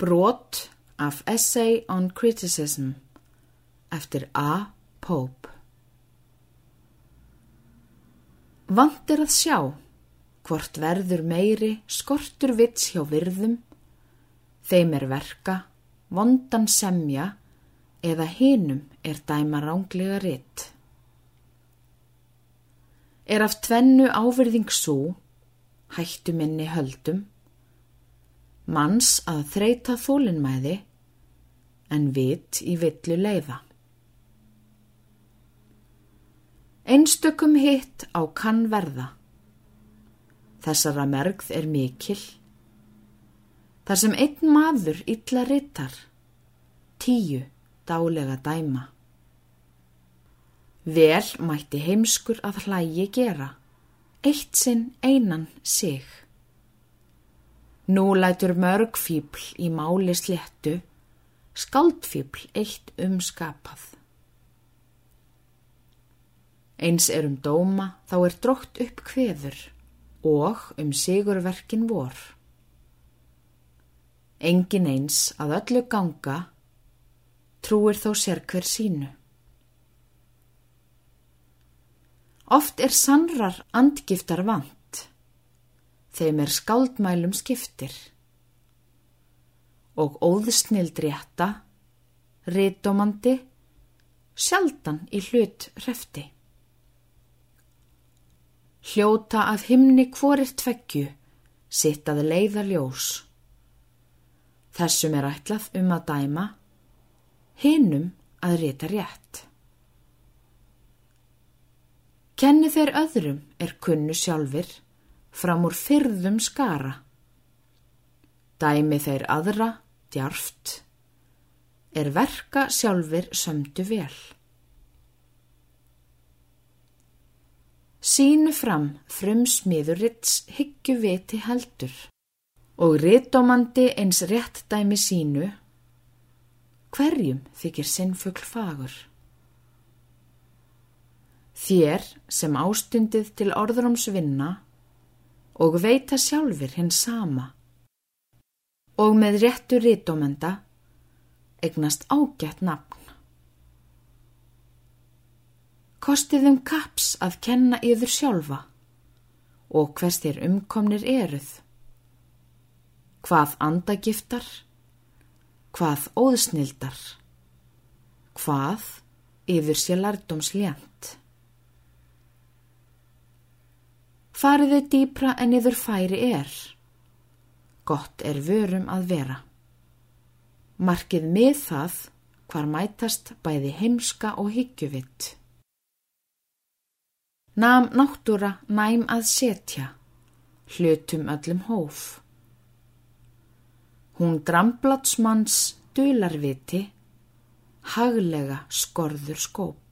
Brot af Essay on Criticism eftir A. Pope Vant er að sjá hvort verður meiri skortur vits hjá virðum, þeim er verka, vondan semja eða hinum er dæma ránglega ritt. Er af tvennu áverðing svo, hættu minni höldum, manns að þreita þólinnmæði en vit í villu leiða. Einstökum hitt á kann verða. Þessara mergð er mikil. Þar sem einn maður illa rittar, tíu dálega dæma. Vel mætti heimskur að hlægi gera, eitt sinn einan sig. Nú lætur mörg fíbl í máli sléttu, skaldfíbl eitt umskapað. Eins er um dóma þá er drótt upp kveður og um sigurverkin vor. Engin eins að öllu ganga trúir þó sér hver sínu. Oft er sannrar andgiftar vant þeim er skáldmælum skiptir og óðsnild rétta, rítomandi, sjaldan í hlut hrefti. Hljóta að himni hvorir tveggju, sitt að leiða ljós. Þessum er ætlað um að dæma, hinnum að rita rétt. Kenni þeir öðrum er kunnu sjálfur, fram úr fyrðum skara. Dæmi þeir aðra, djarft, er verka sjálfur sömdu vel. Sínu fram frum smiður ritts hyggju viti heldur og rittómandi eins rétt dæmi sínu, hverjum þykir sinnfugl fagur. Þér sem ástundið til orðrums vinna og veita sjálfur hinn sama og með réttu rítómenda egnast ágætt nafn. Kostið um kaps að kenna yfir sjálfa og hvers þér umkomnir eruð. Hvað andagiftar, hvað óðsnildar, hvað yfir sér lærdomsljant. Fariðu dýpra en yfir færi er. Gott er vörum að vera. Markið með það hvar mætast bæði heimska og hyggjuvitt. Nam náttúra næm að setja, hlutum öllum hóf. Hún dramblatsmanns dularviti, haglega skorður skóp.